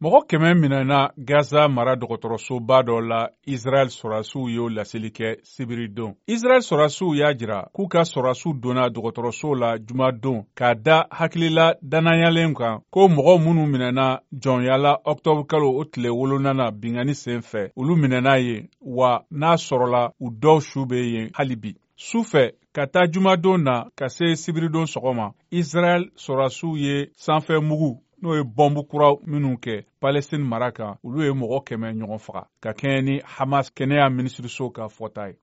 Mɔgɔ kɛmɛ minɛna Gaza mara dɔgɔtɔrɔsoba dɔ la Israɛl sɔrasiw y'o laseli kɛ sibiridon. Israɛl sɔrasiw y'a jira k'u ka sɔrasiw donna dɔgɔtɔrɔso la jumadon k'a da hakilila dannayalen kan ko mɔgɔ minnu minɛna jɔnyala ɔkutɔburu kalo o tile wolonana binkanni sen fɛ, olu minɛna yen, wa n'a sɔrɔla u dɔw su bɛ yen hali bi. Su fɛ ka taa jumadon na ka se sibiridon sɔgɔma israɛl sɔrɔdasiw ye sanfɛ mugu n'o ye bɔnbu kuraw minnu kɛ palestine mara kan olu ye mɔgɔ kɛmɛ ɲɔgɔn faga ka kɛɲɛ ni hamas kɛnɛya minisiriso ka fɔta ye